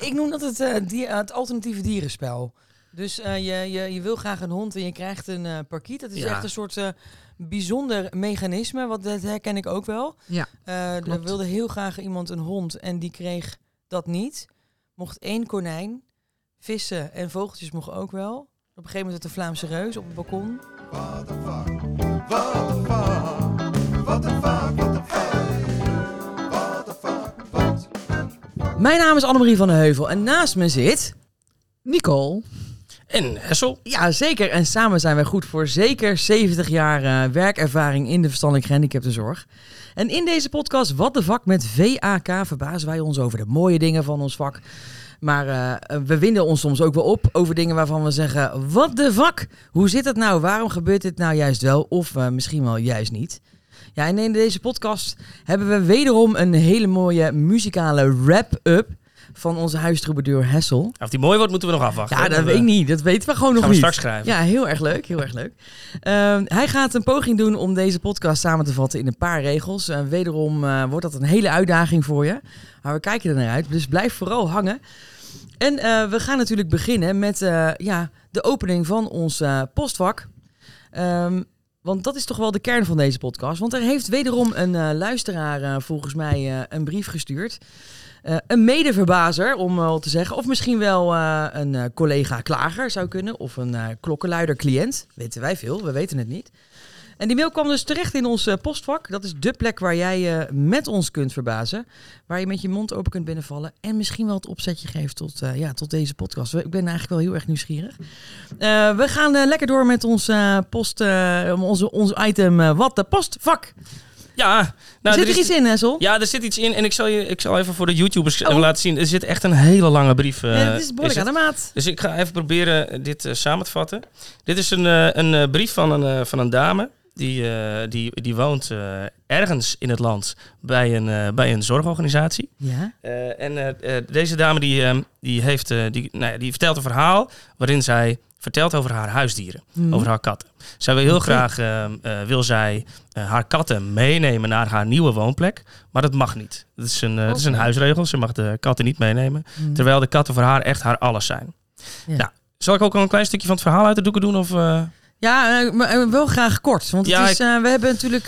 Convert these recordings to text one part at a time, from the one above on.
ik noem dat het, eh, die, het alternatieve dierenspel. Dus eh, je, je, je wil graag een hond en je krijgt een eh parkiet. Dat is Ja. echt een soort eh, bijzonder mechanisme, want dat herken ik ook wel. Ja, Eh, er wilde heel graag iemand een hond en die kreeg dat niet. Mocht één konijn, vissen en vogeltjes mochten ook wel. Op een gegeven moment de Vlaamse reus op het balkon. What the fuck? What the fuck? What the fuck? Mijn naam is Annemarie van den Heuvel en naast me zit... Nicole. En Hessel. Ja, zeker. En samen zijn wij goed voor zeker 70 jaar eh, werkervaring in de verstandelijk gehandicaptenzorg. En in deze podcast Wat de Vak met VAK verbazen wij ons over de mooie dingen van ons vak. Maar eh, we winden ons soms ook wel op over dingen waarvan we zeggen... Wat de vak? Hoe zit het nou? Waarom gebeurt dit nou juist wel? Of eh, misschien wel juist niet? Ja, en in deze podcast hebben we wederom een hele mooie muzikale wrap-up... van onze huistroubadeur Hessel. Of die mooi wordt, moeten we nog afwachten. Ja, dat weet ik niet. Dat weten we gewoon nog Gaan we niet. straks schrijven. Ja, heel erg leuk. Heel erg leuk. Ehm, hij gaat een poging doen om deze podcast samen te vatten in een paar regels. En wederom eh, wordt dat een hele uitdaging voor je. Maar we kijken er naar uit. Dus blijf vooral hangen. En eh, we gaan natuurlijk beginnen met eh, ja, de opening van ons eh, postvak. Ehm, want dat is toch wel de kern van deze podcast. Want er heeft wederom een eh, luisteraar eh, volgens mij eh, een brief gestuurd. Een medeverbazer, om wel te zeggen. Of misschien wel een collega-klager zou kunnen. Of een klokkenluider-cliënt. Weten wij veel, we weten het niet. En die mail kwam dus terecht in ons eh, postvak. Dat is de plek waar jij eh, met ons kunt verbazen. Waar je met je mond open kunt binnenvallen. En misschien wel het opzetje geeft tot, eh, ja, tot deze podcast. Ik ben eigenlijk wel heel erg nieuwsgierig. We gaan lekker door met ons, post, onze, ons item Wat de Postvak. Ja, nou, Zit er er is- iets in, Hessel? Ja, er zit iets in. En ik zal, je, ik zal even voor de YouTubers Oh. laten zien. Er zit echt een hele lange brief. eh, Ja, is behoorlijk aan de maat. Dus ik ga even proberen dit samen te vatten. Dit is een, een brief van een, van een dame. Die, eh, die, die woont eh, ergens in het land bij een, eh, bij een zorgorganisatie. Ja. En deze dame die, eh, die, heeft, die, nou ja, die vertelt een verhaal waarin zij vertelt over haar huisdieren, Mhm. over haar katten. Zij wil heel graag eh, eh, wil zij, haar katten meenemen naar haar nieuwe woonplek, maar dat mag niet. Dat is een, dat is een huisregel, ze mag de katten niet meenemen, Mhm. terwijl de katten voor haar echt haar alles zijn. Ja. Ja. Zal ik ook al een klein stukje van het verhaal uit de doeken doen? Of? Ja, eh, maar eh, wel graag kort. Want Ja, het is, eh, we hebben natuurlijk...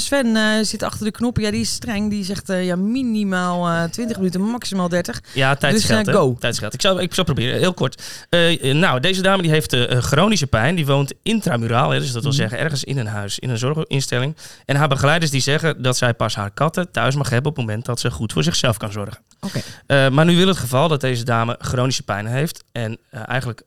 Sven zit achter de knoppen. Ja, die is streng. Die zegt ja, minimaal eh 20 minuten, maximaal 30. Ja, tijd Dus, is geld, eh, hè? go. Tijd is geld. Ik zal, ik zal proberen, heel kort. Nou, deze dame die heeft chronische pijn. Die woont intramuraal, hè, dus dat wil Mhm. zeggen ergens in een huis, in een zorginstelling. En haar begeleiders die zeggen dat zij pas haar katten thuis mag hebben op het moment dat ze goed voor zichzelf kan zorgen. Oké. Maar nu wil het geval dat deze dame chronische pijn heeft en eigenlijk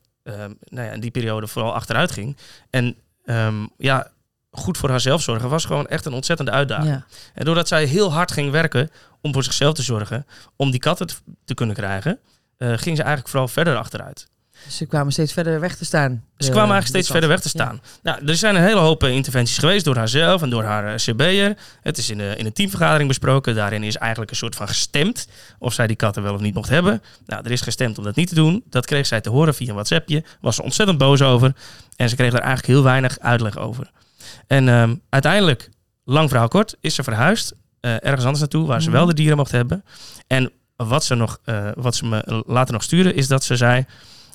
nou ja, in die periode vooral achteruit ging. En ehm, ja, goed voor haarzelf zorgen was gewoon echt een ontzettende uitdaging. Ja. En doordat zij heel hard ging werken om voor zichzelf te zorgen, om die katten te, te kunnen krijgen, eh, ging ze eigenlijk vooral verder achteruit. Dus ze kwamen steeds verder weg te staan. Ze De- kwamen eigenlijk steeds verder weg te Ja. staan. Nou, er zijn een hele hoop eh, interventies geweest door haarzelf en door haar eh, CB'er. Het is in, de, in een teamvergadering besproken. Daarin is eigenlijk een soort van gestemd of zij die katten wel of niet mocht hebben. Nou, er is gestemd om dat niet te doen. Dat kreeg zij te horen via een WhatsAppje. Was ze ontzettend boos over. En ze kreeg daar eigenlijk heel weinig uitleg over. En ehm, uiteindelijk, lang verhaal kort, is ze verhuisd. eh, ergens anders naartoe, waar ze Mhm. wel de dieren mocht hebben. En wat ze, nog, eh, wat ze me later nog stuurde, is dat ze zei...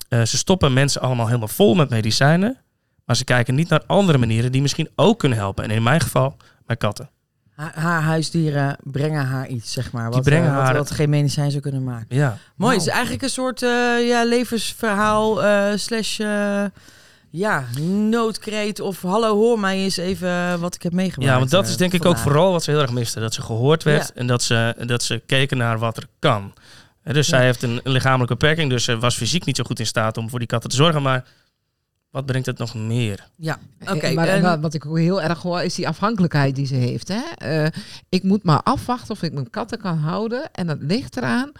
eh, ze stoppen mensen allemaal helemaal vol met medicijnen. Maar ze kijken niet naar andere manieren die misschien ook kunnen helpen. En in mijn geval, mijn katten. Haar, haar huisdieren brengen haar iets, zeg maar. Wat, brengen wat, haar- wat geen medicijn zou kunnen maken. Ja. Mooi, het Nou. is eigenlijk een soort eh, ja, levensverhaal slash... ja, noodkreet of hallo hoor mij eens even wat ik heb meegemaakt. Ja, want dat is denk ik ook vooral wat ze heel erg miste. Dat ze gehoord werd Ja. en dat ze, dat ze keken naar wat er kan. Dus Ja. zij heeft een, een lichamelijke beperking, dus ze was fysiek niet zo goed in staat om voor die katten te zorgen. Maar wat brengt het nog meer? Ja, oké. Eh, maar en- wa- wat ik ook heel erg hoor, is die afhankelijkheid die ze heeft. Hè? Eh, ik moet maar afwachten of ik mijn katten kan houden. En dat ligt eraan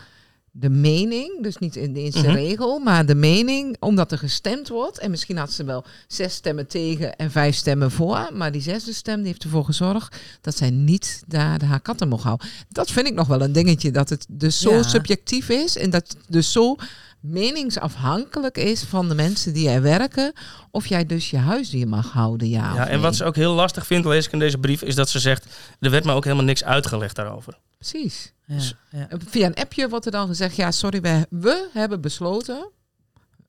de mening, dus niet in de eerste Mhm. regel, maar de mening, omdat er gestemd wordt. En misschien had ze wel zes stemmen tegen en vijf stemmen voor. Maar die zesde stem die heeft ervoor gezorgd dat zij niet daar de haar katten mocht houden. Dat vind ik nog wel een dingetje, dat het dus zo Ja. subjectief is en dat het dus zo meningsafhankelijk is van de mensen die er werken, of jij dus je huisdier mag houden, ja, Ja, of en wat ze ook heel lastig vindt, lees ik in deze brief, is dat ze zegt: er werd me ook helemaal niks uitgelegd daarover. Precies. Ja, ja. En Via een appje wordt er dan gezegd, ja, sorry, we, we hebben besloten.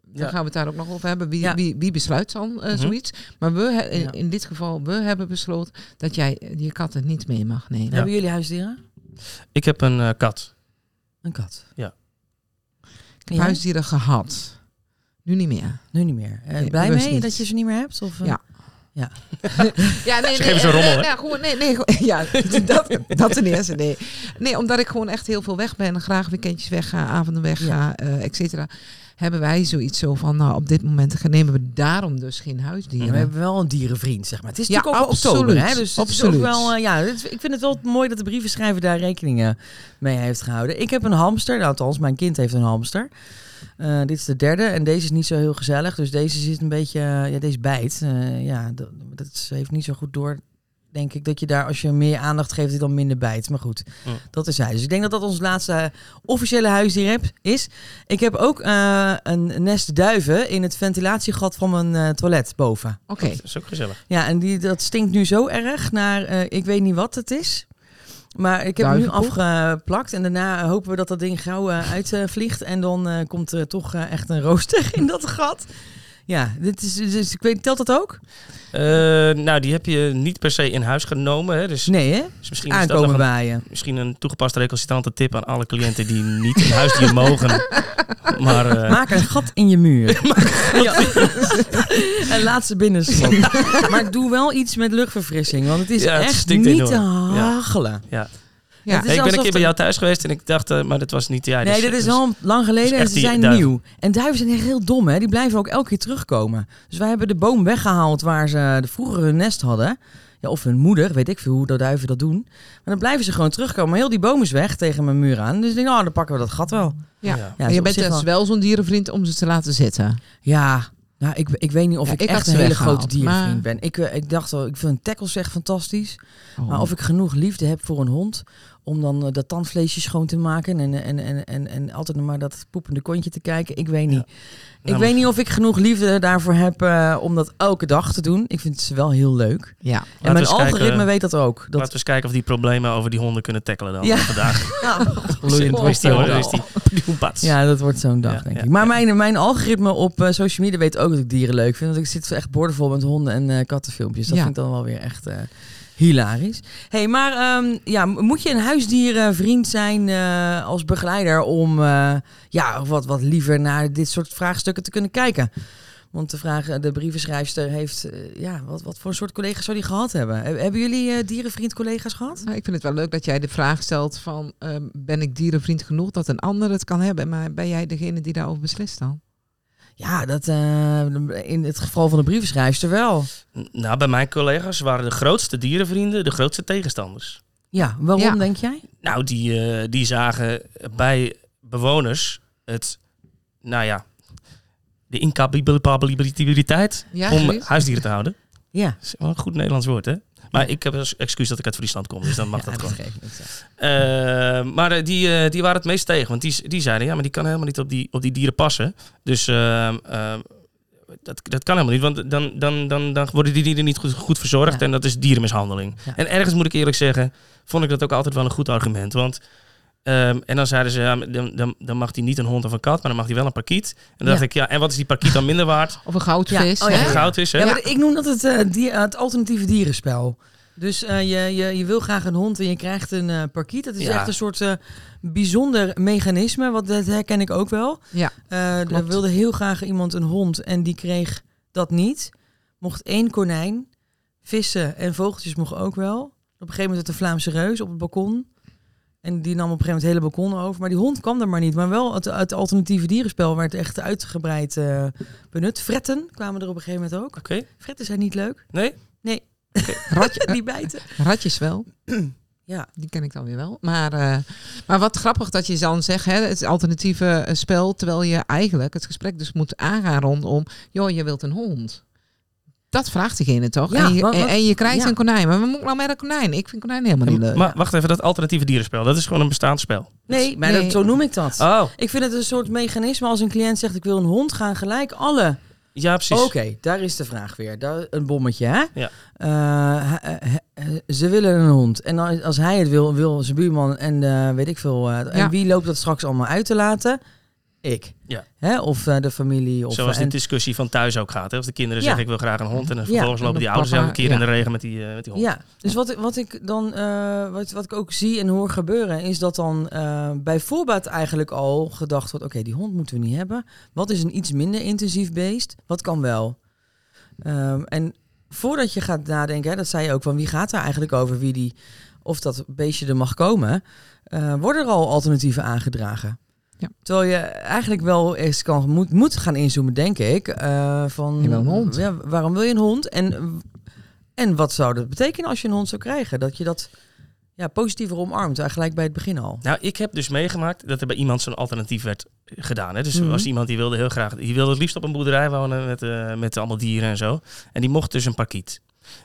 Daar Ja. gaan we het daar ook nog over hebben. Wie, Ja. wie, wie besluit dan eh, Mhm. zoiets? Maar we, he- in, Ja. in dit geval, we hebben besloten dat jij eh, je katten niet mee mag nemen. Hebben jullie huisdieren? Ik heb een eh, kat. Een kat. Ja. Ja? huisdieren gehad. Nu niet meer. Nu niet meer. Eh, Nee, blij mee niet. dat je ze niet meer hebt? Of, eh? Ja. Ja. Ja, nee, nee, rommel? Ja, gewoon, nee, nee, gewoon- ja, dat, dat ten eerste, nee. Nee, omdat ik gewoon echt heel veel weg ben. Graag weekendjes wegga, avonden wegga, eh et cetera. Hebben wij zoiets zo van, nou, op dit moment nemen we daarom dus geen Ja, huisdieren. we hebben wel een dierenvriend, zeg maar. Het is Ja, natuurlijk ook absoluut. oktober, hè? Dus het is ook Absoluut. wel, eh, ja, het- ik vind het wel mooi dat de brievenschrijver daar rekening mee heeft gehouden. Ik heb een hamster, nou, althans, mijn kind heeft een hamster. Eh, dit is de derde en deze is niet zo heel gezellig. Dus deze zit een beetje, eh, ja, deze bijt. Eh, ja, dat, dat is- heeft niet zo goed door. Denk ik dat je daar, als je meer aandacht geeft, hij dan minder bijt. Maar goed, dat is hij. Dus ik denk dat dat ons laatste officiële huisdier heb- is. Ik heb ook eh, een nest duiven in het ventilatiegat van mijn eh, toilet boven. Oké. Dat is ook gezellig. Ja, en die, dat stinkt nu zo erg naar, eh, ik weet niet wat het is. Maar ik heb hem nu afgeplakt en daarna hopen we dat dat ding gauw eh, uitvliegt. En dan eh, komt er toch eh, echt een rooster in dat gat. Ja, dit is, dus ik weet, telt dat ook? Eh, nou, die heb je niet per se in huis genomen. Hè? Dus, Nee hè? dus misschien is dat een, misschien een toegepaste recalcitrante tip aan alle cliënten die niet in huisdier mogen. Maar eh, Maak een gat in je muur. Ja. en laat ze binnen maar doe wel iets met luchtverfrissing, want het is Ja, het echt niet enorm. te Ja. hachelen. ja. Ja. Ik ben een keer bij jou thuis geweest en ik dacht, eh, maar dat was niet jij. Nee, dus- dit is dus- al lang geleden dus en echt ze die zijn nieuw. En duiven zijn echt heel dom, hè? Die blijven ook elke keer terugkomen. Dus wij hebben de boom weggehaald waar ze de vroeger hun nest hadden. Ja, of hun moeder, weet ik veel hoe de duiven dat doen. Maar dan blijven ze gewoon terugkomen. Maar heel die boom is weg tegen mijn muur aan. Dus ik denk, oh, dan pakken we dat gat wel. Ja. Ja. Ja, is je bent dus wel zo'n dierenvriend om ze te laten zitten. Ja, nou, ik, ik weet niet of Ja, ik, echt een hele grote dierenvriend maar- ben. Ik, eh, ik dacht al, ik vind tackles echt fantastisch. Oh. Maar of ik genoeg liefde heb voor een hond om dan eh, dat tandvleesje schoon te maken en, en, en, en, en altijd nog maar dat poepende kontje te kijken, ik weet niet. Ik Nou, weet niet of ik genoeg liefde daarvoor heb eh, om dat elke dag te doen. Ik vind ze wel heel leuk. Ja. En mijn kijken, algoritme weet dat ook. Laten Dat, we eens kijken of die problemen over die honden kunnen tackelen dan Ja. vandaag. Die hoor? Hoe is die? Pats. ja, dat wordt zo'n dag, Ja, denk ja, ik. Maar ja. mijn, mijn algoritme op eh, social media weet ook dat ik dieren leuk vind. Want ik zit echt boordevol met honden en eh, kattenfilmpjes. Dat Ja. vind ik dan wel weer echt hilarisch. hey, maar ehm, ja, moet je een huisdierenvriend zijn eh, als begeleider om eh, ja, wat, wat liever naar dit soort vraagstukken te kunnen kijken? Want de vraag, de brievenschrijfster heeft, eh, ja, wat, wat voor soort collega's zou die gehad hebben? Heb- Hebben jullie eh, dierenvriend collega's gehad? Nou, ik vind het wel leuk dat jij de vraag stelt van... ehm, ben ik dierenvriend genoeg dat een ander het kan hebben? Maar ben jij degene die daarover beslist dan? Ja, dat, eh, in het geval van de brievenschrijfster wel. Nou, bij mijn collega's waren de grootste dierenvrienden de grootste tegenstanders. Ja, waarom Ja. denk jij? Nou, die, eh, die zagen bij bewoners het, nou ja, de incapabiliteit Ja, om huisdieren te houden. Ja. Dat is wel een goed Nederlands woord, hè? Maar ik heb als excuus dat ik uit Friesland kom, dus dan mag Ja, dat gewoon. geeft niks. Eh, maar eh, die, eh, die waren het meest tegen. Want die, die zeiden, ja, maar die kan helemaal niet op die, op die dieren passen. Dus eh, eh, dat, dat kan helemaal niet. Want dan, dan, dan, dan worden die dieren niet goed, goed verzorgd. Ja. En dat is dierenmishandeling. Ja. En ergens moet ik eerlijk zeggen, vond ik dat ook altijd wel een goed argument. Want, ehm, en dan zeiden ze, ja, dan, dan, dan mag hij niet een hond of een kat, maar dan mag hij wel een parkiet. En dan Ja. dacht ik, ja, en wat is die parkiet dan minder waard? Of een goudvis? Ja, oh ja? Een goudvis, hè? Ja, maar ik noem dat het, eh, die, het alternatieve dierenspel. Dus eh, je, je, je wil graag een hond en je krijgt een eh parkiet. Dat is Ja. echt een soort eh, bijzonder mechanisme, want dat herken ik ook wel. Ja, er wilde heel graag iemand een hond en die kreeg dat niet. Mocht één konijn, vissen en vogeltjes mochten ook wel. Op een gegeven moment werd de Vlaamse reus op het balkon. En die nam op een gegeven moment het hele balkon over. Maar die hond kwam er maar niet. Maar wel het, het alternatieve dierenspel werd echt uitgebreid benut. Fretten kwamen er op een gegeven moment ook. Oké, Fretten zijn niet leuk. nee? Ratje, Die bijten. ratjes wel. Ja. Die ken ik dan weer wel. Maar, eh, maar wat grappig dat je dan zegt, hè, het alternatieve eh, spel, terwijl je eigenlijk het gesprek dus moet aangaan rondom, joh, je wilt een hond. Dat vraagt diegene toch? Ja, en, je, wat- en, wat- en je krijgt ja. een konijn. Maar wat moet ik nou met een konijn? Ik vind konijn helemaal niet leuk. Maar wacht even, dat alternatieve dierenspel, dat is gewoon een bestaand spel. Nee, maar Nee. Dat, zo noem ik dat. Oh, Ik vind het een soort mechanisme als een cliënt zegt ik wil een hond, gaan gelijk alle Ja, precies. Oké, daar is de vraag weer. Daar, een bommetje, hè? Ja. Eh, he- he- he- ze willen een hond. En als hij het wil, wil zijn buurman en eh, weet ik veel. eh, En wie loopt dat straks allemaal uit te laten? Ik. Ja. Hè? Of eh, de familie. Of, Zoals en- die discussie van thuis ook gaat. Hè? Als de kinderen zeggen ik wil graag een hond. En dan vervolgens En lopen de die ouders elke keer in de regen met die, eh, met die hond. Ja, dus wat, ik- wat ik dan, eh, wat, wat ik ook zie en hoor gebeuren, is dat dan eh, bij voorbaat eigenlijk al gedacht wordt: oké, die hond moeten we niet hebben. Wat is een iets minder intensief beest? Wat kan wel? Ehm, en voordat je gaat nadenken, hè, dat zei je ook, van wie gaat er eigenlijk over wie die, of dat beestje er mag komen, eh, worden er al alternatieven aangedragen. Ja. Terwijl je eigenlijk wel eens kan, moet, moet gaan inzoomen, denk ik. eh, van, Je wil een hond. Ja, waarom wil je een hond? En, en wat zou dat betekenen als je een hond zou krijgen? Dat je dat ja, positiever omarmt, eigenlijk bij het begin al. Nou, ik heb dus meegemaakt dat er bij iemand zo'n alternatief werd gedaan. Hè? Dus er Mhm. was iemand die wilde heel graag, die wilde het liefst op een boerderij wonen met, eh, met allemaal dieren en zo. En die mocht dus een parkiet.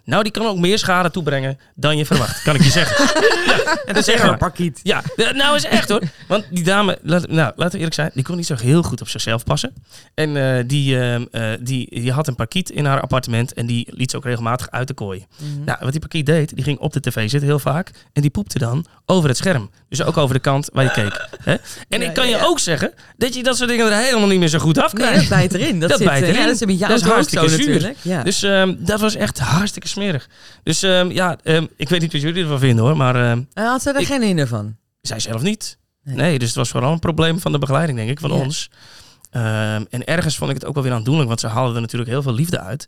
Nou, die kan ook meer schade toebrengen dan je verwacht, kan ik je zeggen. ja, en dat is echt waar. parkiet. Ja, nou is echt hoor. Want die dame, laat, nou, laten we eerlijk zijn, die kon niet zo heel goed op zichzelf passen. En eh, die, ehm, eh, die, die had een parkiet in haar appartement en die liet ze ook regelmatig uit de kooi. Mhm. Nou, wat die parkiet deed, die ging op de tv zitten heel vaak. En die poepte dan over het scherm. Dus ook over de kant waar je keek. Hè? En Ja, ik kan ja, je ja. ook zeggen dat je dat soort dingen er helemaal niet meer zo goed Nee, afkrijgt. dat bijt erin. Dat, Dat zit, bijt eh, erin. Ja, dat is een beetje Dat is hartstikke zuur. Dus ehm, dat was echt hartstikke smerig. Dus ehm, ja, ehm, ik weet niet wat jullie ervan vinden hoor. Maar ehm, En had ze er Ik- geen hinder van? zij zelf niet. Nee. Nee. dus het was vooral een probleem van de begeleiding, denk ik, van Ja. ons. En ergens vond ik het ook wel weer aandoenlijk, want ze haalden er natuurlijk heel veel liefde uit.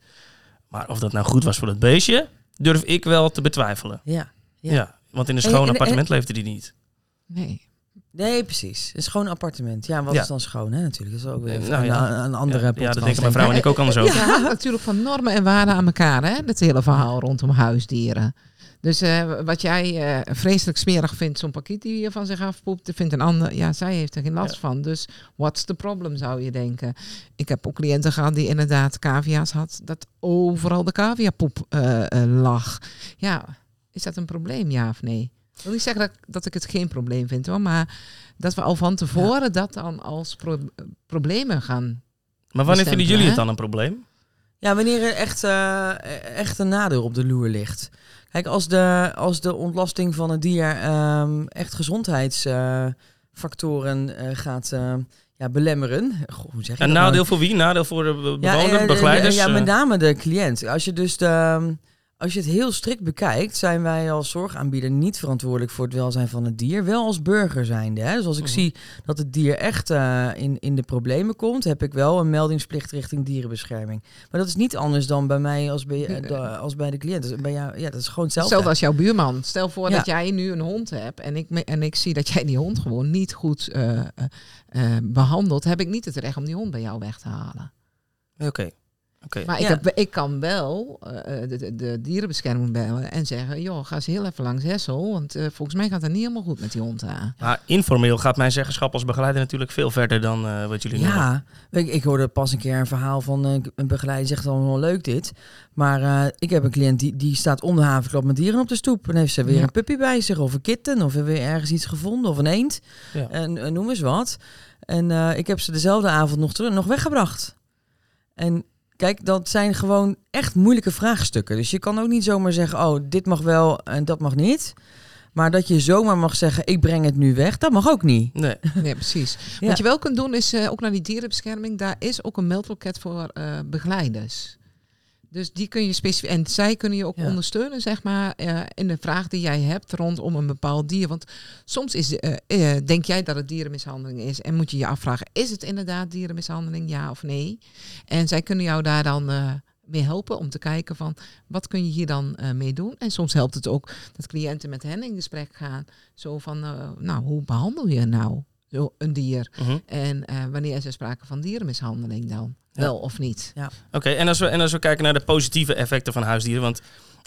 Maar of dat nou goed was voor het beestje, durf ik wel te betwijfelen. Ja. Ja. Ja. want in een En- schoon en- en- appartement leefde die niet. Nee. Nee, precies. Een schoon appartement. Ja, wat Ja. is dan schoon, hè, natuurlijk. Dat is ook weer Eh, een, nou ja. een, een andere ja, ja, dat denken mijn vrouw en ik ook anders over. Ja, natuurlijk van normen en waarden aan elkaar, hè? Dat hele verhaal rondom huisdieren. Dus eh, wat jij eh, vreselijk smerig vindt, zo'n pakiet die je van zich afpoept, dat vindt een ander, ja, zij heeft er geen last Ja. van. Dus what's the problem, zou je denken. Ik heb ook cliënten gehad die inderdaad cavia's had, dat overal de caviapoep eh, eh, lag. Ja, is dat een probleem, ja of nee? Ik wil niet zeggen dat, dat ik het geen probleem vind, hoor, maar dat we al van tevoren dat dan als pro- problemen gaan Maar wanneer vinden jullie het dan een probleem? Ja, wanneer er echt, eh, echt een nadeel op de loer ligt. Kijk, als de, als de ontlasting van het dier ehm, echt gezondheidsfactoren eh, gaat eh, ja, belemmeren. Goh, hoe zeg je Een dat nou? nadeel voor wie? Nadeel voor de be- bewoner, eh, begeleiders? Ja, met name de cliënt. Als je dus de, als je het heel strikt bekijkt, zijn wij als zorgaanbieder niet verantwoordelijk voor het welzijn van het dier. Wel als burger zijnde. Hè? Dus als ik Mhm. zie dat het dier echt eh, in, in de problemen komt, heb ik wel een meldingsplicht richting dierenbescherming. Maar dat is niet anders dan bij mij als bij, eh, da- als bij de cliënt. Dus bij jou, ja, dat is gewoon hetzelfde. Hetzelfde als jouw buurman. Stel voor Ja. dat jij nu een hond hebt en ik, me- en ik zie dat jij die hond gewoon niet goed eh, behandelt, heb ik niet het recht om die hond bij jou weg te halen. Oké. Maar ik, Ja. heb, ik kan wel eh, de, de, de dierenbescherming bellen en zeggen, joh, ga eens heel even langs Hessel, want eh, volgens mij gaat het niet helemaal goed met die hond aan. Maar informeel gaat mijn zeggenschap als begeleider natuurlijk veel verder dan eh, wat jullie noemen. Ja, ik, ik hoorde pas een keer een verhaal van eh, een begeleider zegt dan wel leuk dit. Maar eh, ik heb een cliënt die, die staat om de havenklap met dieren op de stoep. En heeft ze weer Ja. een puppy bij zich of een kitten of weer ergens iets gevonden of een eend. Ja. En eh, noem eens wat. En eh, ik heb ze dezelfde avond nog, terug, nog weggebracht. En kijk, dat zijn gewoon echt moeilijke vraagstukken. Dus je kan ook niet zomaar zeggen, oh, dit mag wel en dat mag niet. Maar dat je zomaar mag zeggen, ik breng het nu weg, dat mag ook niet. Nee. Nee, precies. Ja. Wat je wel kunt doen is eh, ook naar die dierenbescherming. Daar is ook een meldloket voor eh, begeleiders. Dus die kun je specifiek. En zij kunnen je ook Ja. ondersteunen, zeg maar, eh, in de vraag die jij hebt rondom een bepaald dier. Want soms is, eh, denk jij dat het dierenmishandeling is. En moet je je afvragen: is het inderdaad dierenmishandeling, ja of nee? En zij kunnen jou daar dan mee helpen om te kijken van wat kun je hier dan eh, mee doen. En soms helpt het ook dat cliënten met hen in gesprek gaan. Zo van, nou, hoe behandel je nou zo een dier? Mhm. En wanneer is er sprake van dierenmishandeling dan? Ja. Wel of niet? Oké, en, als we, en als we kijken naar de positieve effecten van huisdieren, want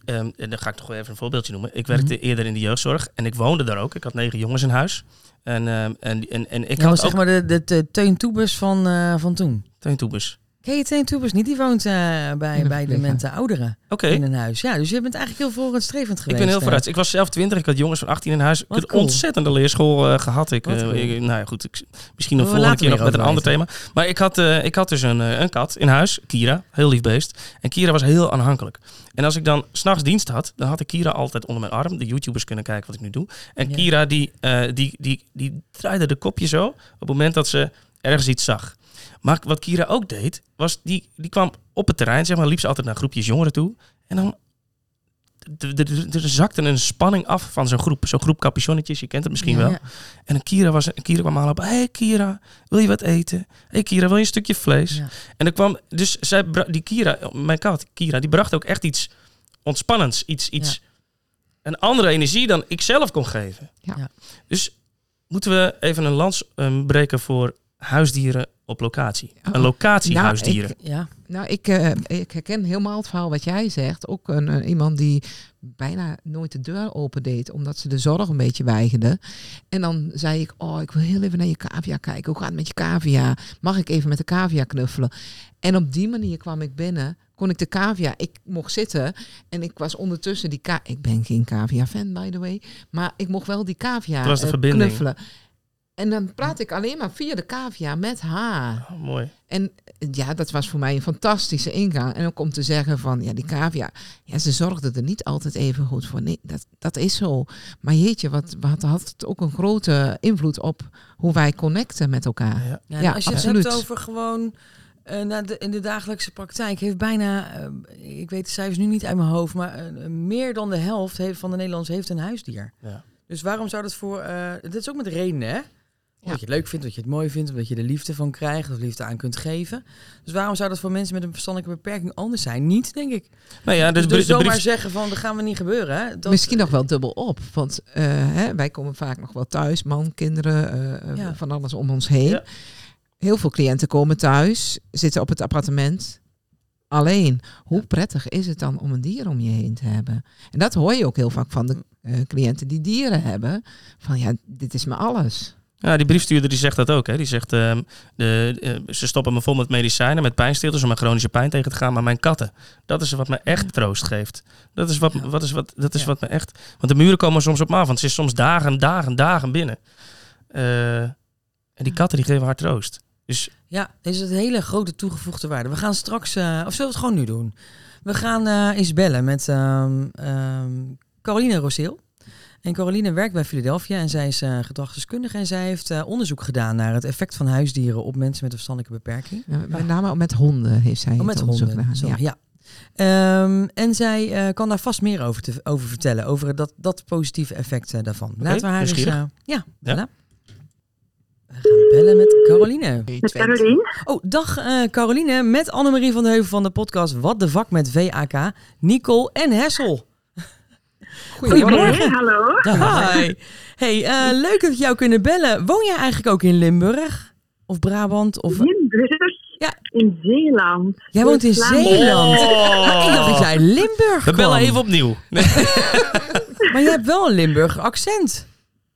ehm, en dan ga ik toch wel even een voorbeeldje noemen. Ik werkte Mhm. eerder in de jeugdzorg en ik woonde daar ook. Ik had negen jongens in huis. En, ehm, en, en, en ik Ja, had zeg ook... maar de, de, de Teun Toebus van, eh, van toen. Teun Toebus. Teen Toepers niet? Die woont eh, bij, de bij de mente ouderen in een huis. Ja, dus je bent eigenlijk heel vooruitstrevend Ik geweest. ben heel eh. vooruit. Ik was zelf 20, ik had jongens van 18 in huis. Ik Wat heb een cool. ontzettende leerschool eh, gehad. Ik, cool. ik- nou ja, goed, ik, misschien een We volgende keer nog met een ander thema. Maar ik had, ik had dus een, een kat in huis, Kira, heel lief beest. En Kira was heel aanhankelijk. En als ik dan s'nachts dienst had, dan had ik Kira altijd onder mijn arm. De YouTubers kunnen kijken wat ik nu doe. En Ja. Kira die, die, die, die draaide de kopje zo op het moment dat ze ergens iets zag. Maar wat Kira ook deed, was die, die kwam op het terrein, zeg maar, liep ze altijd naar groepjes jongeren toe. En dan er zakte een spanning af van zo'n groep. Zo'n groep capuchonnetjes, je kent het misschien Ja, wel. ja. En een Kira, was, een Kira kwam aanlopen. Hé hey Kira, wil je wat eten? Hé hey Kira, wil je een stukje vlees? Ja. En er kwam, dus zij, die Kira, mijn kat Kira, die bracht ook echt iets ontspannends. Iets, iets, een andere energie dan ik zelf kon geven. Ja. Ja. Dus moeten we even een lans eh, breken voor huisdieren op locatie. Oh. Een locatie Nou. Ja. Nou, ik, eh, ik herken helemaal het verhaal wat jij zegt. Ook een, eh, iemand die bijna nooit de deur opendeed, omdat ze de zorg een beetje weigerde. En dan zei ik, oh, ik wil heel even naar je cavia kijken. Hoe gaat het met je cavia? Mag ik even met de cavia knuffelen? En op die manier kwam ik binnen, kon ik de cavia, ik mocht zitten. En ik was ondertussen die ka Ik ben geen cavia-fan, by the way. Maar ik mocht wel die cavia verbinding. knuffelen. En dan praat ik alleen maar via de cavia met haar. Oh, mooi. En ja, dat was voor mij een fantastische ingang. En ook om te zeggen van, ja, die cavia, ja, ze zorgde er niet altijd even goed voor. Nee, dat, dat is zo. Maar jeetje, wat, wat had het ook een grote invloed op hoe wij connecten met elkaar. Ja. Ja, en Ja, als je absoluut. het hebt over gewoon eh, de, in de dagelijkse praktijk, heeft bijna, eh, ik weet de cijfers nu niet uit mijn hoofd, maar eh, meer dan de helft heeft, van de Nederlanders heeft een huisdier. Ja. Dus waarom zou dat voor, eh dit is ook met redenen hè? Omdat je het leuk vindt, dat je het mooi vindt, omdat je er liefde van krijgt of liefde aan kunt geven. Dus waarom zou dat voor mensen met een verstandelijke beperking anders zijn? Niet, denk ik. Nou ja, dus, Dus, zomaar brief, zeggen van, dat gaan we niet gebeuren. Hè? Dat, Misschien nog wel dubbel op. Want eh, hè, wij komen vaak nog wel thuis, man, kinderen, eh, eh, Ja. van alles om ons heen. Ja. Heel veel cliënten komen thuis, zitten op het appartement alleen. Hoe prettig is het dan om een dier om je heen te hebben? En dat hoor je ook heel vaak van de eh, cliënten die dieren hebben. Van ja, dit is me alles. Ja, die briefstuurder die zegt dat ook. Hè. Die zegt, ehm, de, eh, ze stoppen me vol met medicijnen, met pijnstillers om mijn chronische pijn tegen te gaan. Maar mijn katten, dat is wat me echt troost geeft. Dat is wat, wat, is wat, dat is Ja. wat me echt... Want de muren komen soms op me af, want ze is soms dagen, dagen, dagen binnen. Eh, en die katten die geven haar troost. Dus Ja, is het hele grote toegevoegde waarde. We gaan straks, eh, of zullen we het gewoon nu doen? We gaan eens bellen met ehm ehm, Caroline Roseel. En Caroline werkt bij Philadelphia en zij is eh gedragsdeskundige. En zij heeft eh, onderzoek gedaan naar het effect van huisdieren op mensen met een verstandelijke beperking. Ja, Met name met honden heeft zij Oh, het met onderzoek honden. gedaan. Sorry, Ja. ja. Ehm, en zij eh, kan daar vast meer over, te, over vertellen, over dat, dat positieve effect daarvan. Laten we haar eens... ja, bellen. We gaan bellen met Caroline. Met Caroline. Oh, dag eh, Caroline, met Annemarie van de Heuvel van de podcast Wat de Vak met VAK, Nicole en Hessel. Goedemorgen. hallo. Hi. Hey, eh, leuk dat we jou kunnen bellen. Woon jij eigenlijk ook in Limburg? Of Brabant? Of... Limburg. Ja. In Zeeland. Jij woont in. Zeeland. Oh. Ik dacht dat jij Limburg we bellen kwam. even opnieuw. Maar je hebt wel een Limburg accent.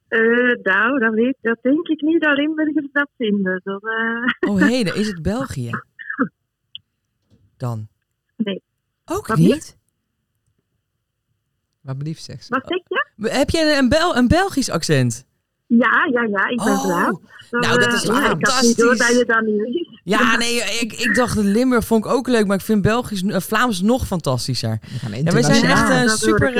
Eh, nou, dat, weet, dat denk ik niet dat Limburgers dat vinden. Dat, eh, Oh heden, is het België? Dan? Nee. Ook Wat niet? Wat belief zegt ze. wat zeg je? Heb je een, Bel een Belgisch accent? Ja, ja, ja, ik ben Oh. Nou, dat is eh, ja, Ik had fantastisch. niet door dat je niet wist. Ja, nee, ik, ik dacht dat Limburg vond ik ook leuk, maar ik vind Belgisch, eh, Vlaams nog fantastischer. We gaan Ja, wij zijn echt hoor super. ik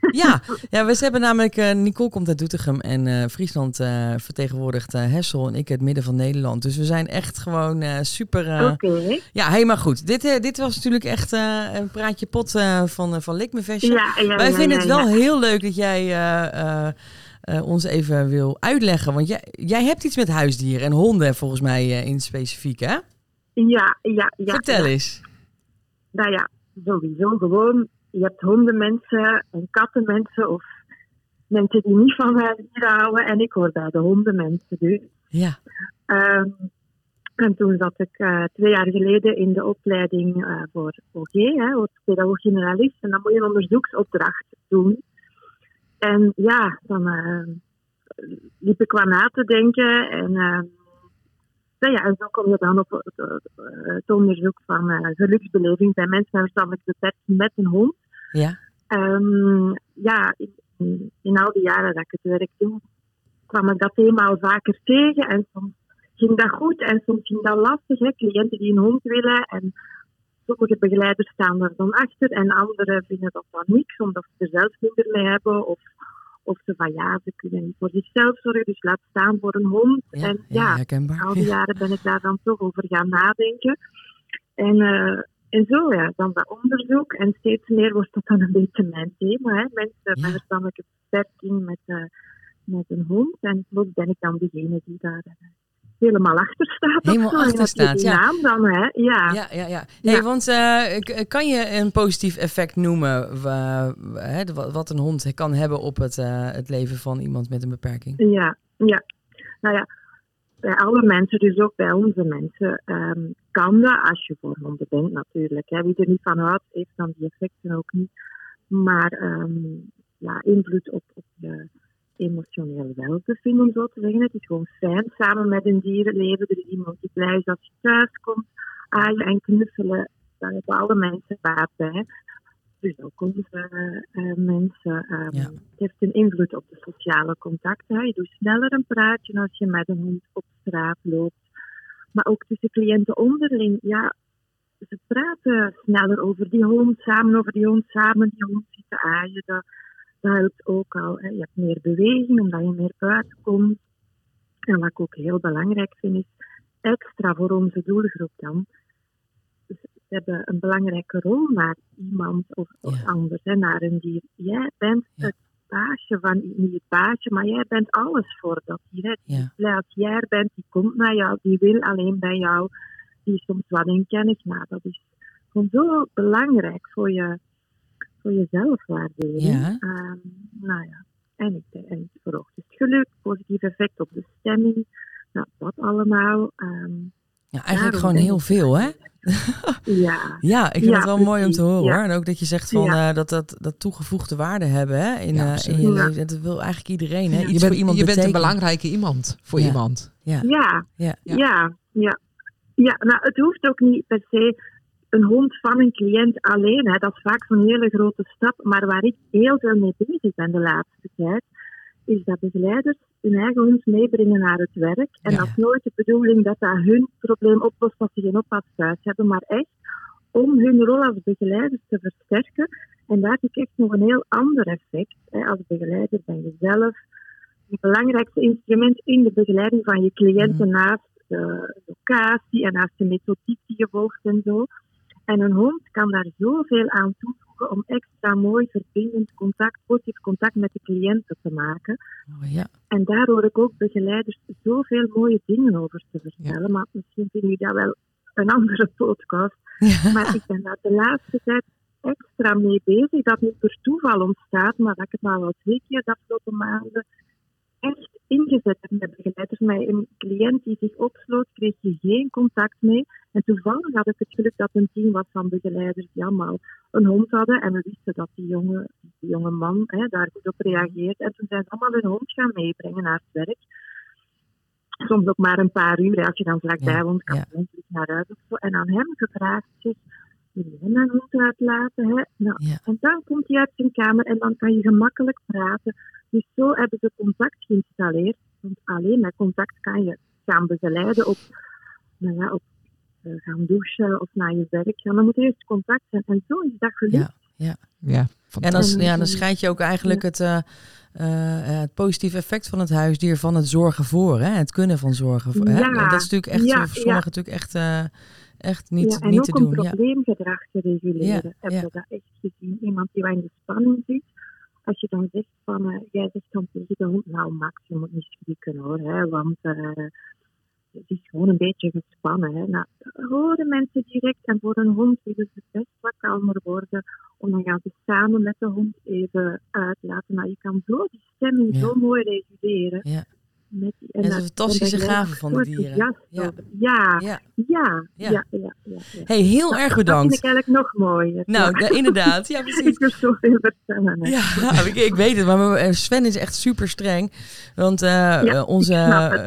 ja, ja, we hebben namelijk eh, Nicole komt uit Doetinchem en eh, Friesland eh, vertegenwoordigt eh, Hessel en ik het midden van Nederland. Dus we zijn echt gewoon eh, super. Oké. Ja, helemaal goed. Dit, eh, dit was natuurlijk echt eh, een praatje pot eh, van, uh, van Likmevestje. Ja, ja, Wij ja, vinden ja, het wel ja. heel leuk dat jij eh, ons even wil uitleggen. Want jij, jij hebt iets met huisdieren en honden volgens mij eh, in specifiek, hè? Ja, ja, ja. Vertel ja. eens. Nou ja, sowieso gewoon. Je hebt hondenmensen en kattenmensen of mensen die niet van huisdieren houden. En ik hoor bij de hondenmensen dus. Ja. Ehm, en toen zat ik eh, twee jaar geleden in de opleiding voor OG, hè, als pedagoog generalist. En dan moet je een onderzoeksopdracht doen. En ja, dan eh, liep ik wat na te denken. En, ehm, Nou ja, en zo kom je dan op het, eh, het onderzoek van eh, geluksbeleving bij mensen met verstandelijke beperking met een hond. Ja, Ehm, ja, in, in al die jaren dat ik het werk doe, kwam ik dat thema al vaker tegen. En soms ging dat goed en soms ging dat lastig. Hè. Cliënten die een hond willen en sommige begeleiders staan er dan achter en anderen vinden dat dan niks, omdat ze er zelf minder mee hebben. Of, of ze van ja, ze kunnen niet voor zichzelf zorgen, dus laat staan voor een hond. ja, en ja, al die jaren ben ik daar dan toch over gaan nadenken. En, eh, en zo, ja, dan dat onderzoek. En steeds meer wordt dat dan een beetje mijn thema. Hè? Mensen Ja. met verstandelijke beperking met, eh, met een hond. En plots ben ik dan degene die daar eh, helemaal achter staat. Helemaal achter staat, ja. naam dan, hè? Ja. Ja, ja, ja. Hey, Ja. want eh, k- kan je een positief effect noemen wat een hond kan hebben op het, eh, het leven van iemand met een beperking? Ja, ja. Nou ja, bij alle mensen, dus ook bij onze mensen, ehm, kan dat als je voor honden bent natuurlijk. Hè. Wie er niet van houdt, heeft dan die effecten ook niet. Maar ehm, ja, invloed op, op je emotioneel welbevinden, om zo te zeggen. Het is gewoon fijn samen met een dier leven. Er is iemand die blij is als je thuis komt. Aaien en knuffelen, daar hebben alle mensen baat bij. Dus ook onze eh, mensen. ehm, Ja. Het heeft een invloed op de sociale contacten. hè. Je doet sneller een praatje als je met een hond op straat loopt. Maar ook tussen cliënten onderling. Ja, ze praten sneller over die hond, samen over die hond, samen die hond zitten aaien. Dat, dat helpt ook al. Hè. Je hebt meer beweging, omdat je meer buiten komt. En wat ik ook heel belangrijk vind, is extra voor onze doelgroep dan. Dus ze hebben een belangrijke rol naar iemand of, of Ja. anders, hè, naar een dier. Jij bent Ja. het baasje van, niet het baasje, maar jij bent alles voor dat dier. Ja. als jij er bent, die komt naar jou, die wil alleen bij jou, die is soms wat in kennis. Nou, dat is gewoon zo belangrijk voor je, voor je zelfwaardering. Ja. Ehm, nou ja, en, ik, en het verhoogt het geluk, positief effect op de stemming. Nou, dat allemaal. ehm, Ja, eigenlijk gewoon heel veel, hè? ja, Ja, ik vind Ja, het wel mooi om te horen. ja. hoor. En ook dat je zegt van, Ja. eh, dat, dat dat toegevoegde waarde hebben hè, in, Ja, eh, in je Ja. leven. Dat wil eigenlijk iedereen. Hè? Ja. Iets je voor bent, iemand je bent een belangrijke iemand voor Ja. iemand. Ja, ja, ja. Ja. ja, ja. Ja, nou, het hoeft ook niet per se een hond van een cliënt alleen. Hè. Dat is vaak zo'n hele grote stap. Maar waar ik heel veel mee bezig ben de laatste tijd, is dat begeleiders hun eigen hond meebrengen naar het werk. En Ja. dat is nooit de bedoeling dat dat hun probleem oplost als ze geen oppas thuis hebben, maar echt om hun rol als begeleiders te versterken. En daar heb ik echt nog een heel ander effect. Hè. Als begeleider ben je zelf het belangrijkste instrument in de begeleiding van je cliënten naast de locatie en naast de methodiek die je volgt en zo. En een hond kan daar zoveel aan toevoegen om extra mooi verbindend contact, positief contact met de cliënten te maken. Oh, ja. En daar hoor ik ook begeleiders zoveel mooie dingen over te vertellen. Maar misschien vinden jullie dat wel een andere podcast. Ja. Maar ik ben daar de laatste tijd extra mee bezig. Dat niet per toeval ontstaat, maar dat ik het nou al twee keer de afgelopen maanden echt ingezet heb met begeleiders. Een cliënt die zich opsloot, kreeg je geen contact mee. En toevallig had ik het geluk dat een team was van begeleiders die allemaal een hond hadden. En we wisten dat die jonge, die jonge man hè, daar goed op reageerde. En toen zijn ze allemaal hun hond gaan meebrengen naar het werk. Soms ook maar een paar uur, als je dan vlakbij Ja, woont, kan ja. je terug naar huis of zo. En aan hem gevraagd, zeg, wil jij mijn hond uitlaten? Hè? Nou, Ja. En dan komt hij uit zijn kamer en dan kan je gemakkelijk praten. Dus zo hebben ze contact geïnstalleerd. Want alleen met contact kan je gaan begeleiden op, nou ja, op eh, gaan douchen of naar je werk gaan. Dan moet er eerst contact zijn. En zo is dat gelukt. Ja. Ja, En fantastisch. dan, ja, dan scheid je ook eigenlijk het, eh, eh, het positieve effect van het huisdier van het zorgen voor. Hè? Het kunnen van zorgen voor. Hè? Ja, En dat is natuurlijk echt ja, voor sommigen ja. natuurlijk echt, eh, echt niet, ja, en niet ook te om doen. Ja. probleemgedrag te reguleren. Ja, Hebben ja. we dat echt gezien? Iemand die wat in de spanning zit. Als je dan zegt van, eh, jij zegt dan tegen de hond, nou Max, je moet niet schrikken hoor, hè, want eh, het is gewoon een beetje gespannen. Hè. Nou, horen mensen direct en voor een hond willen ze best wat kalmer worden. Om dan gaan ze samen met de hond even uitlaten. Nou, je kan zo die stemming Ja. zo mooi reguleren. Ja. Met, dat is een fantastische gave van de dieren. Ja. Ja, Ja. ja, Ja. ja, ja, ja, ja. Hey, heel Dat- erg Dat vind bedankt. ik eigenlijk nog mooier. Nou, ja. inderdaad. Ja, precies. ik heb zoveel vertellen. Ja, ik, ik weet het, maar mijn- Sven is echt super streng. Want eh, eh, onze,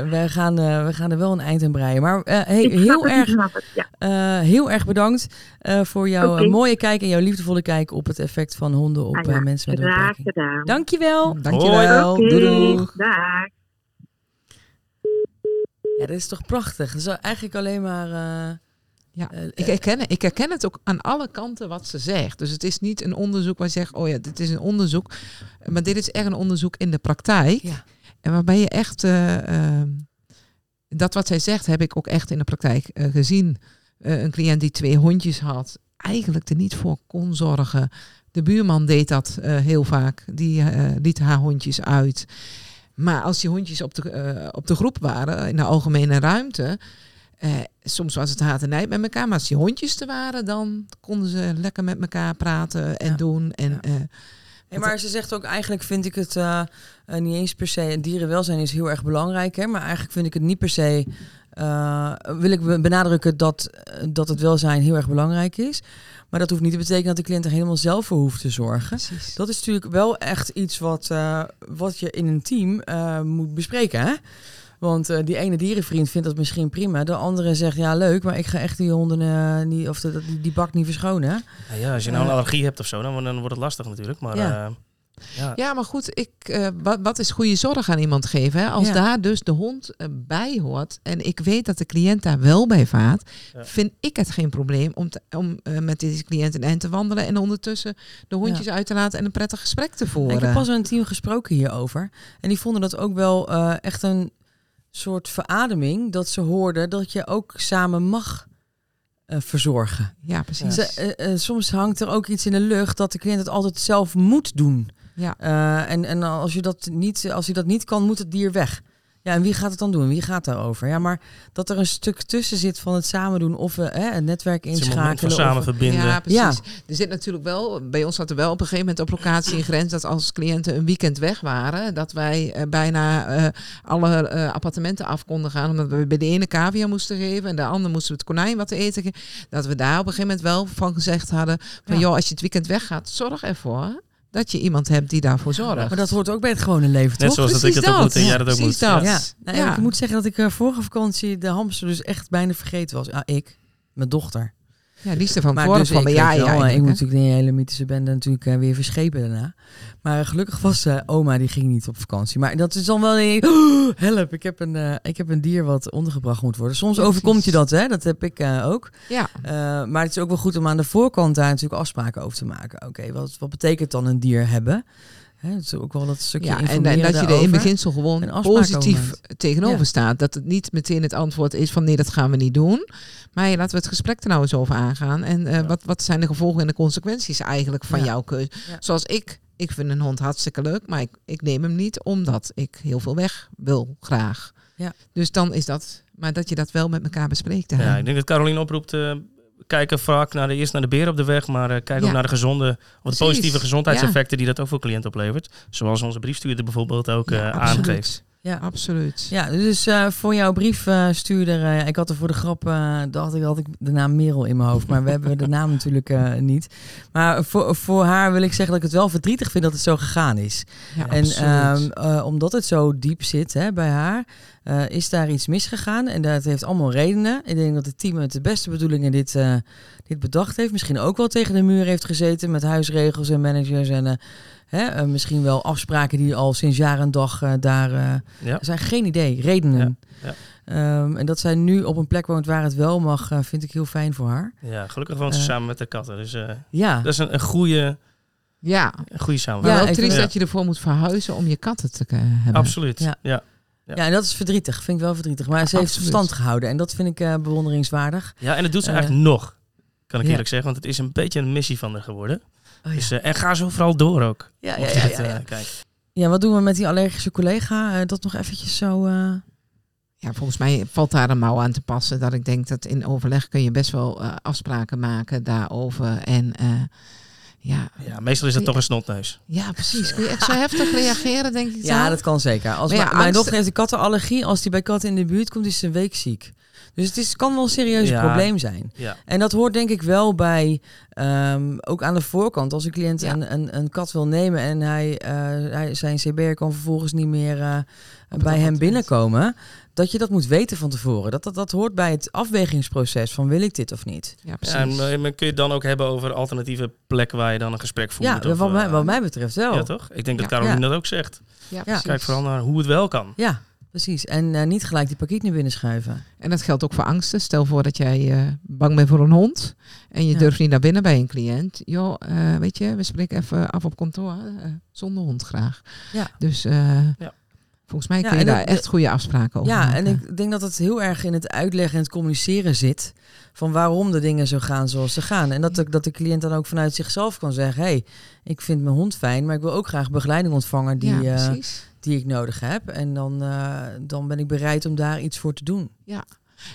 wij, gaan, eh, we gaan er wel een eind aan breien. Maar eh, hey, heel, erg, het, eh, heel erg bedankt eh, voor jouw eh, mooie kijk en jouw liefdevolle kijk op het effect van honden op Ah, ja. eh, mensen met een Graag beperking. gedaan. Dankjewel. Dankjewel. Doei doei. dag. Ja, dat is toch prachtig. Dat is eigenlijk alleen maar... eh, Ja, eh, ik herken, ik herken het ook aan alle kanten wat ze zegt. Dus het is niet een onderzoek waar je zegt, oh ja, dit is een onderzoek. Maar dit is echt een onderzoek in de praktijk. Ja. En waarbij je echt, eh, ehm, dat wat zij zegt, heb ik ook echt in de praktijk gezien. Een cliënt die twee hondjes had, eigenlijk er niet voor kon zorgen. De buurman deed dat heel vaak. Die liet haar hondjes uit. Maar als die hondjes op de, eh, op de groep waren, in de algemene ruimte, eh, soms was het haat en nijd met elkaar, maar als die hondjes er waren, dan konden ze lekker met elkaar praten en Ja. doen. En, Ja. eh, maar ze zegt ook, eigenlijk vind ik het niet eens per se... Dierenwelzijn is heel erg belangrijk, hè, maar eigenlijk vind ik het niet per se... eh, wil ik be- benadrukken dat, dat het welzijn heel erg belangrijk is. Maar dat hoeft niet te betekenen dat de cliënt er helemaal zelf voor hoeft te zorgen. precies. Dat is natuurlijk wel echt iets wat, eh, wat je in een team eh, moet bespreken. Hè? Want eh, die ene dierenvriend vindt dat misschien prima. De andere zegt, ja leuk, maar ik ga echt die honden eh, niet, of de, die, die bak niet verschonen. ja, als je nou een allergie hebt of zo, dan, dan wordt het lastig natuurlijk. Maar Ja. ja, ja. Ja, maar goed, ik, eh, wat, wat is goede zorg aan iemand geven? Hè? Als Ja. daar dus de hond eh, bij hoort en ik weet dat de cliënt daar wel bij vaart, Ja. vind ik het geen probleem om, te, om eh, met deze cliënt een eind te wandelen en ondertussen de hondjes uit te laten en een prettig gesprek te voeren. Ik heb pas een team gesproken hierover. En die vonden dat ook wel echt een soort verademing. Dat ze hoorden dat je ook samen mag verzorgen. Ja, precies. Ze, soms hangt er ook iets in de lucht dat de cliënt het altijd zelf moet doen. Ja. Eh, en en als, je dat niet, als hij dat niet kan, moet het dier weg. Ja, en wie gaat het dan doen? Wie gaat daarover? Ja, maar dat er een stuk tussen zit van het samen doen of uh, hè, het netwerk Het inschakelen. samen of, verbinden. Ja, precies. Er zit natuurlijk wel, bij ons zat er wel op een gegeven moment op locatie een grens dat als cliënten een weekend weg waren, dat wij eh, bijna eh, alle eh, appartementen af konden gaan, omdat we bij de ene cavia moesten geven en de andere moesten we het konijn wat te eten geven. Dat we daar op een gegeven moment wel van gezegd hadden van Ja. joh, als je het weekend weggaat, zorg ervoor dat je iemand hebt die daarvoor zorgt. maar dat hoort ook bij het gewone leven, Net toch? zoals dat ik dat ook moet en jij dat ook Precies moet. dat. Ja. Ja, nou, Ja. ik moet zeggen dat ik eh, vorige vakantie de hamster dus echt bijna vergeten was. Ja, ik, mijn dochter. Ja, liefste van Maar voor dus van je wel, eigenlijk, ik moet hè? natuurlijk die hele mythische bende natuurlijk eh, weer verschepen daarna. Maar gelukkig was eh, oma, die ging niet op vakantie. Maar dat is dan wel een, oh, help, ik heb een, eh, ik heb een dier wat ondergebracht moet worden. Soms Ja, overkomt je dat, hè? dat heb ik eh, ook. Ja, Eh, maar het is ook wel goed om aan de voorkant daar natuurlijk afspraken over te maken. Oké, wat, wat betekent dan een dier hebben? Hè, dat is ook wel dat stukje Ja, en, dat je er in beginsel gewoon positief over tegenover Ja. staat. Dat het niet meteen het antwoord is van nee, dat gaan we niet doen. Maar laten we het gesprek er nou eens over aangaan. En eh, Ja. wat, wat zijn de gevolgen en de consequenties eigenlijk van Ja. jouw keuze? Ja. Zoals ik, ik vind een hond hartstikke leuk, maar ik, ik neem hem niet omdat ik heel veel weg wil graag. Ja. Dus dan is dat, maar dat je dat wel met elkaar bespreekt. hè. Ja, ik denk dat Caroline oproept. eh kijken vaak naar de, eerst naar de beer op de weg, maar eh kijk Ja. ook naar de gezonde, of de Precies. positieve gezondheidseffecten die dat ook voor cliënten oplevert. Zoals onze briefstuurder bijvoorbeeld ook Ja, eh, aangeeft. Ja. Absoluut. Ja, dus eh, voor jouw briefstuurder, eh ik had er voor de grap, eh, dacht ik, had ik de naam Merel in mijn hoofd. Maar we hebben de naam natuurlijk eh, niet. Maar voor, voor haar wil ik zeggen dat ik het wel verdrietig vind dat het zo gegaan is. Ja, en ehm, eh, omdat het zo diep zit hè, bij haar, eh, is daar iets misgegaan. En dat heeft allemaal redenen. Ik denk dat het team met de beste bedoelingen dit, eh, dit bedacht heeft. Misschien ook wel tegen de muur heeft gezeten met huisregels en managers. En eh, hè, eh, misschien wel afspraken die al sinds jaar en dag eh, daar... eh, Ja. er zijn geen idee, redenen. Ja, Ehm, en dat zij nu op een plek woont waar het wel mag, eh, vind ik heel fijn voor haar. ja, gelukkig woont ze samen met de katten. Dus eh, Ja, dat is een, een goede, ja, een goede maar samenwerking. Ja, wel ik triest dat je ervoor moet verhuizen om je katten te hebben. Absoluut. Ja. Ja. Ja. ja. en dat is verdrietig. Vind ik wel verdrietig. Maar ze heeft absoluut. verstand gehouden. En dat vind ik eh, bewonderingswaardig. ja, en dat doet ze Eh. eigenlijk nog. Kan ik Ja. eerlijk zeggen, want het is een beetje een missie van haar geworden. Oh, Dus, eh, en ga zo vooral door ook. ja, ja, ja, eh, ja. wat doen we met die allergische collega? Eh, dat nog eventjes zo... eh, Ja, volgens mij valt daar een mouw aan te passen. Dat ik denk dat in overleg kun je best wel afspraken maken daarover. En eh, Ja, Ja, meestal is dat Ja. toch een snotneus. ja, precies. Kun je echt zo heftig reageren, denk ik Ja, zo? dat kan zeker. Als ja, mijn- mijn angst- dochter heeft een kattenallergie. Als die bij katten in de buurt komt, is ze een week ziek. Dus het is, kan wel een serieus Ja. probleem zijn. Ja. En dat hoort denk ik wel bij, ehm, ook aan de voorkant. Als een cliënt Ja. een, een, een kat wil nemen en hij, eh, hij, zijn CBR kan vervolgens niet meer eh, bij hem binnenkomen. Dat je dat moet weten van tevoren. Dat, dat, dat hoort bij het afwegingsproces van wil ik dit of niet. Ja, Ja, precies. en eh, kun je het dan ook hebben over alternatieve plekken waar je dan een gesprek voert? Ja, of, wat, mij, wat mij betreft wel. Ja, toch? Ik denk dat. Caroline Ja. dat ook zegt. ja, Ja. precies. Kijk vooral naar hoe het wel kan. Ja, precies. En eh, niet gelijk die pakiet naar binnen schuiven. En dat geldt ook voor angsten. Stel voor dat jij eh, bang bent voor een hond en je Ja. durft niet naar binnen bij een cliënt. Joh, eh, weet je, we spreken even af op kantoor. eh, zonder hond graag. Ja. Dus eh, Ja. volgens mij Ja, kun je daar echt goede afspraken over Ja, maken. en ik denk dat het heel erg in het uitleggen en het communiceren zit. Van waarom de dingen zo gaan zoals ze gaan. En dat de, dat de cliënt dan ook vanuit zichzelf kan zeggen: hé, hey, ik vind mijn hond fijn, maar ik wil ook graag begeleiding ontvangen die, ja, eh, precies. Die ik nodig heb. En dan, eh, dan ben ik bereid om daar iets voor te doen.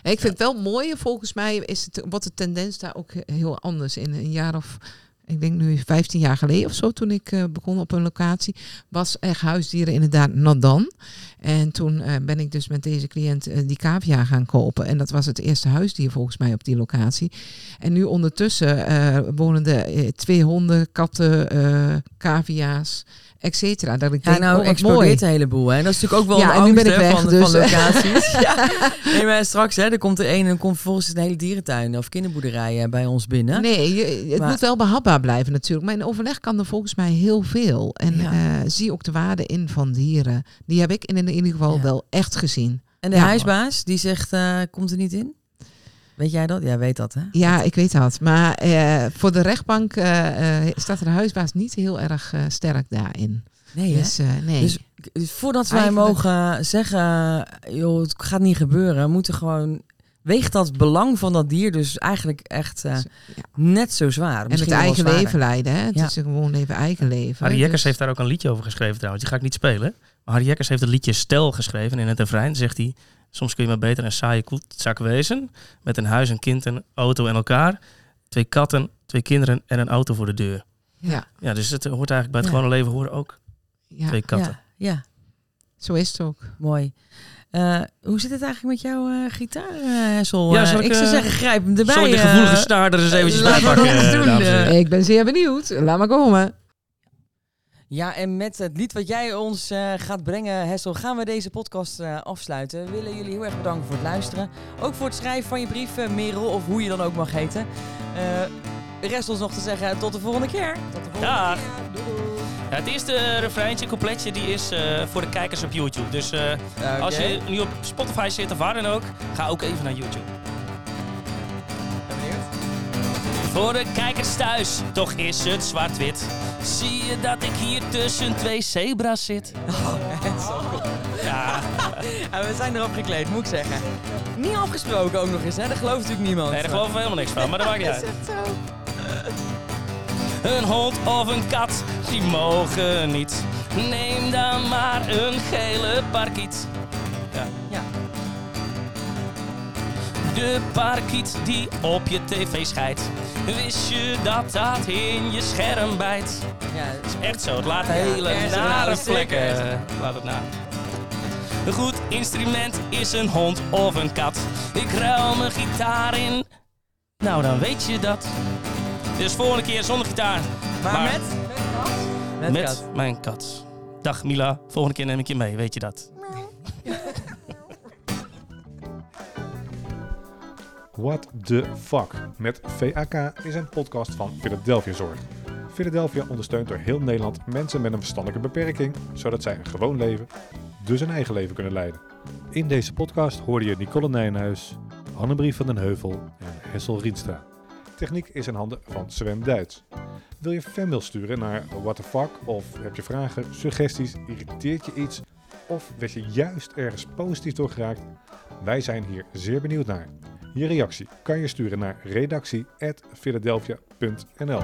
En ik vind het wel mooi, volgens mij is het, wordt de tendens daar ook he- heel anders. In een jaar of, ik denk nu 15 jaar geleden of zo, toen ik eh, begon op een locatie, was echt huisdieren inderdaad not dan. En toen eh, ben ik dus met deze cliënt die cavia gaan kopen. En dat was het eerste huisdier volgens mij op die locatie. En nu ondertussen wonen er twee honden, katten, cavia's, et cetera. Dat ik Ja, denk, nou oh, explodeert mooi. een heleboel. Hè? Dat is natuurlijk ook wel Ja, een en nu angst ben ik weg, van, dus. van locaties. ja. Nee, maar straks hè, er komt er een en dan komt vervolgens een hele dierentuin of kinderboerderij eh, bij ons binnen. Nee, je- het Maar- moet wel behapbaar blijven natuurlijk. Maar in overleg kan er volgens mij heel veel. En Ja. eh, zie ook de waarde in van dieren. Die heb ik in, in ieder geval Ja. wel echt gezien. En de huisbaas, die zegt, eh, komt er niet in? Weet jij dat? Ja, weet dat hè? Ja, ik weet dat. Maar eh, voor de rechtbank eh, eh, staat de huisbaas niet heel erg eh, sterk daarin. Nee? Dus eh, nee. Dus Dus voordat wij Eigenlijk- mogen zeggen, joh, het gaat niet gebeuren, moeten gewoon weegt dat belang van dat dier dus eigenlijk echt eh, Ja. net zo zwaar. en Misschien het eigen leven leiden. Hè? Het Ja. is gewoon even eigen leven. Harry Jekkers Dus- heeft daar ook een liedje over geschreven trouwens. Die ga ik niet spelen. Maar Harry Jekkers heeft het liedje Stel geschreven. En in het refrein zegt hij... Soms kun je maar beter een saaie koetzak wezen. Met een huis, een kind, een auto en elkaar. Twee katten, twee kinderen en een auto voor de deur. Ja, Ja, dus het hoort eigenlijk bij het Ja. gewone leven horen ook ja, twee katten. Ja, ja, zo is het ook. mooi. Eh, hoe zit het eigenlijk met jouw eh, gitaar, eh, Hessel? Ja, ik, ik zou zeggen, grijp hem erbij. Zal ik de gevoelige snaar er eens eventjes bij laten we pakken, dat eens doen, dames en heren? Ik ben zeer benieuwd. Laat maar komen. Ja, en met het lied wat jij ons eh, gaat brengen, Hessel, gaan we deze podcast eh, afsluiten. We willen jullie heel erg bedanken voor het luisteren. Ook voor het schrijven van je brief, eh, Merel, of hoe je dan ook mag heten. Eh rest ons nog te zeggen, tot de volgende keer. Tot de volgende Dag. keer. Doei, doei. Ja, het eerste refreintje, coupletje, die is eh, voor de kijkers op YouTube. Dus eh, als je nu op Spotify zit of waar dan ook, ga ook even naar YouTube. Voor de kijkers thuis, toch is het zwart-wit. Zie je dat ik hier tussen twee zebra's zit? Hessel. Ja, Ja, we zijn erop gekleed, moet ik zeggen. Niet afgesproken ook nog eens, hè? Dat gelooft natuurlijk niemand. nee, daar geloven we helemaal niks van, maar dat maakt niet uit. Een hond of een kat, die mogen niet. Neem dan maar een gele parkiet. Ja. Ja. De parkiet die op je tv scheidt. Wist je dat dat in je scherm bijt? Ja, Echt zo, het laat Ja, hele nare eh, Laat het na. Een goed instrument is een hond of een kat. Ik ruil mijn gitaar in. Nou, dan weet je dat. Dus volgende keer zonder gitaar. maar, Maar- met? Met, Met kat. mijn kat. Dag Mila, volgende keer neem ik je mee, weet je dat? What the Fuck met VAK is een podcast van Philadelphia Zorg. Philadelphia ondersteunt door heel Nederland mensen met een verstandelijke beperking, zodat zij een gewoon leven, dus een eigen leven kunnen leiden. In deze podcast hoorde je Nicole Nijenhuis, Annebrie van den Heuvel en Hessel Rienstra. Techniek is in handen van Sven Duits. Wil je fanmail sturen naar What the Fuck of heb je vragen, suggesties, irriteert je iets of werd je juist ergens positief door geraakt? Wij zijn hier zeer benieuwd naar. Je reactie kan je sturen naar redactie@philadelphia.nl.